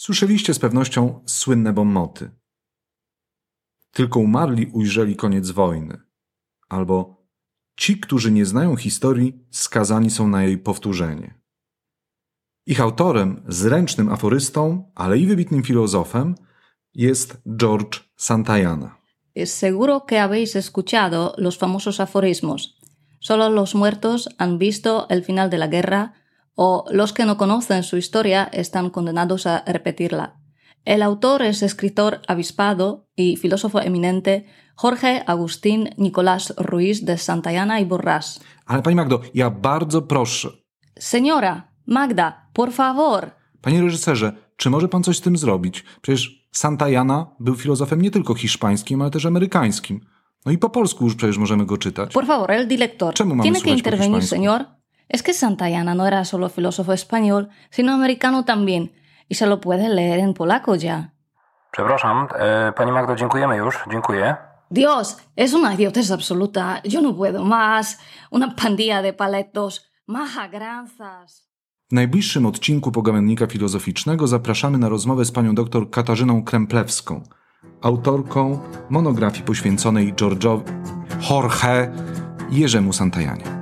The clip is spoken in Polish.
Słyszeliście z pewnością słynne bommoty. Tylko umarli ujrzeli koniec wojny. Albo ci, którzy nie znają historii, skazani są na jej powtórzenie. Ich autorem, zręcznym aforystą, ale i wybitnym filozofem jest George Santayana. Seguro que habéis escuchado los famosos aforismos. Solo los muertos han visto el final de la guerra o los que no conocen su historia están condenados a repetirla. El autor es escritor avispado y filósofo eminente Jorge Agustín Nicolás Ruiz de Santayana y Borrás. Ale pani Magdo, ja bardzo proszę. Señora, Magda, por favor. Panie reżyserze, czy może pan coś z tym zrobić? Przecież Santayana był filozofem nie tylko hiszpańskim, ale też amerykańskim. No i po polsku już przecież możemy go czytać. Por favor, el director. Czemu mamy Tiene que intervenir, señor. Es que Santayana no era solo filósofo español, sino americano también. Y se lo puede leer en polaco ya. Przepraszam, e, pani Magdo, dziękujemy już, dziękuję. Dios, es una idiotez absoluta. Yo no puedo más. Una pandilla de paletos. Majagranzas. W najbliższym odcinku Pogawędnika Filozoficznego zapraszamy na rozmowę z panią dr Katarzyną Kremplewską, autorką monografii poświęconej George'owi Jorge Jerzemu Santajanie.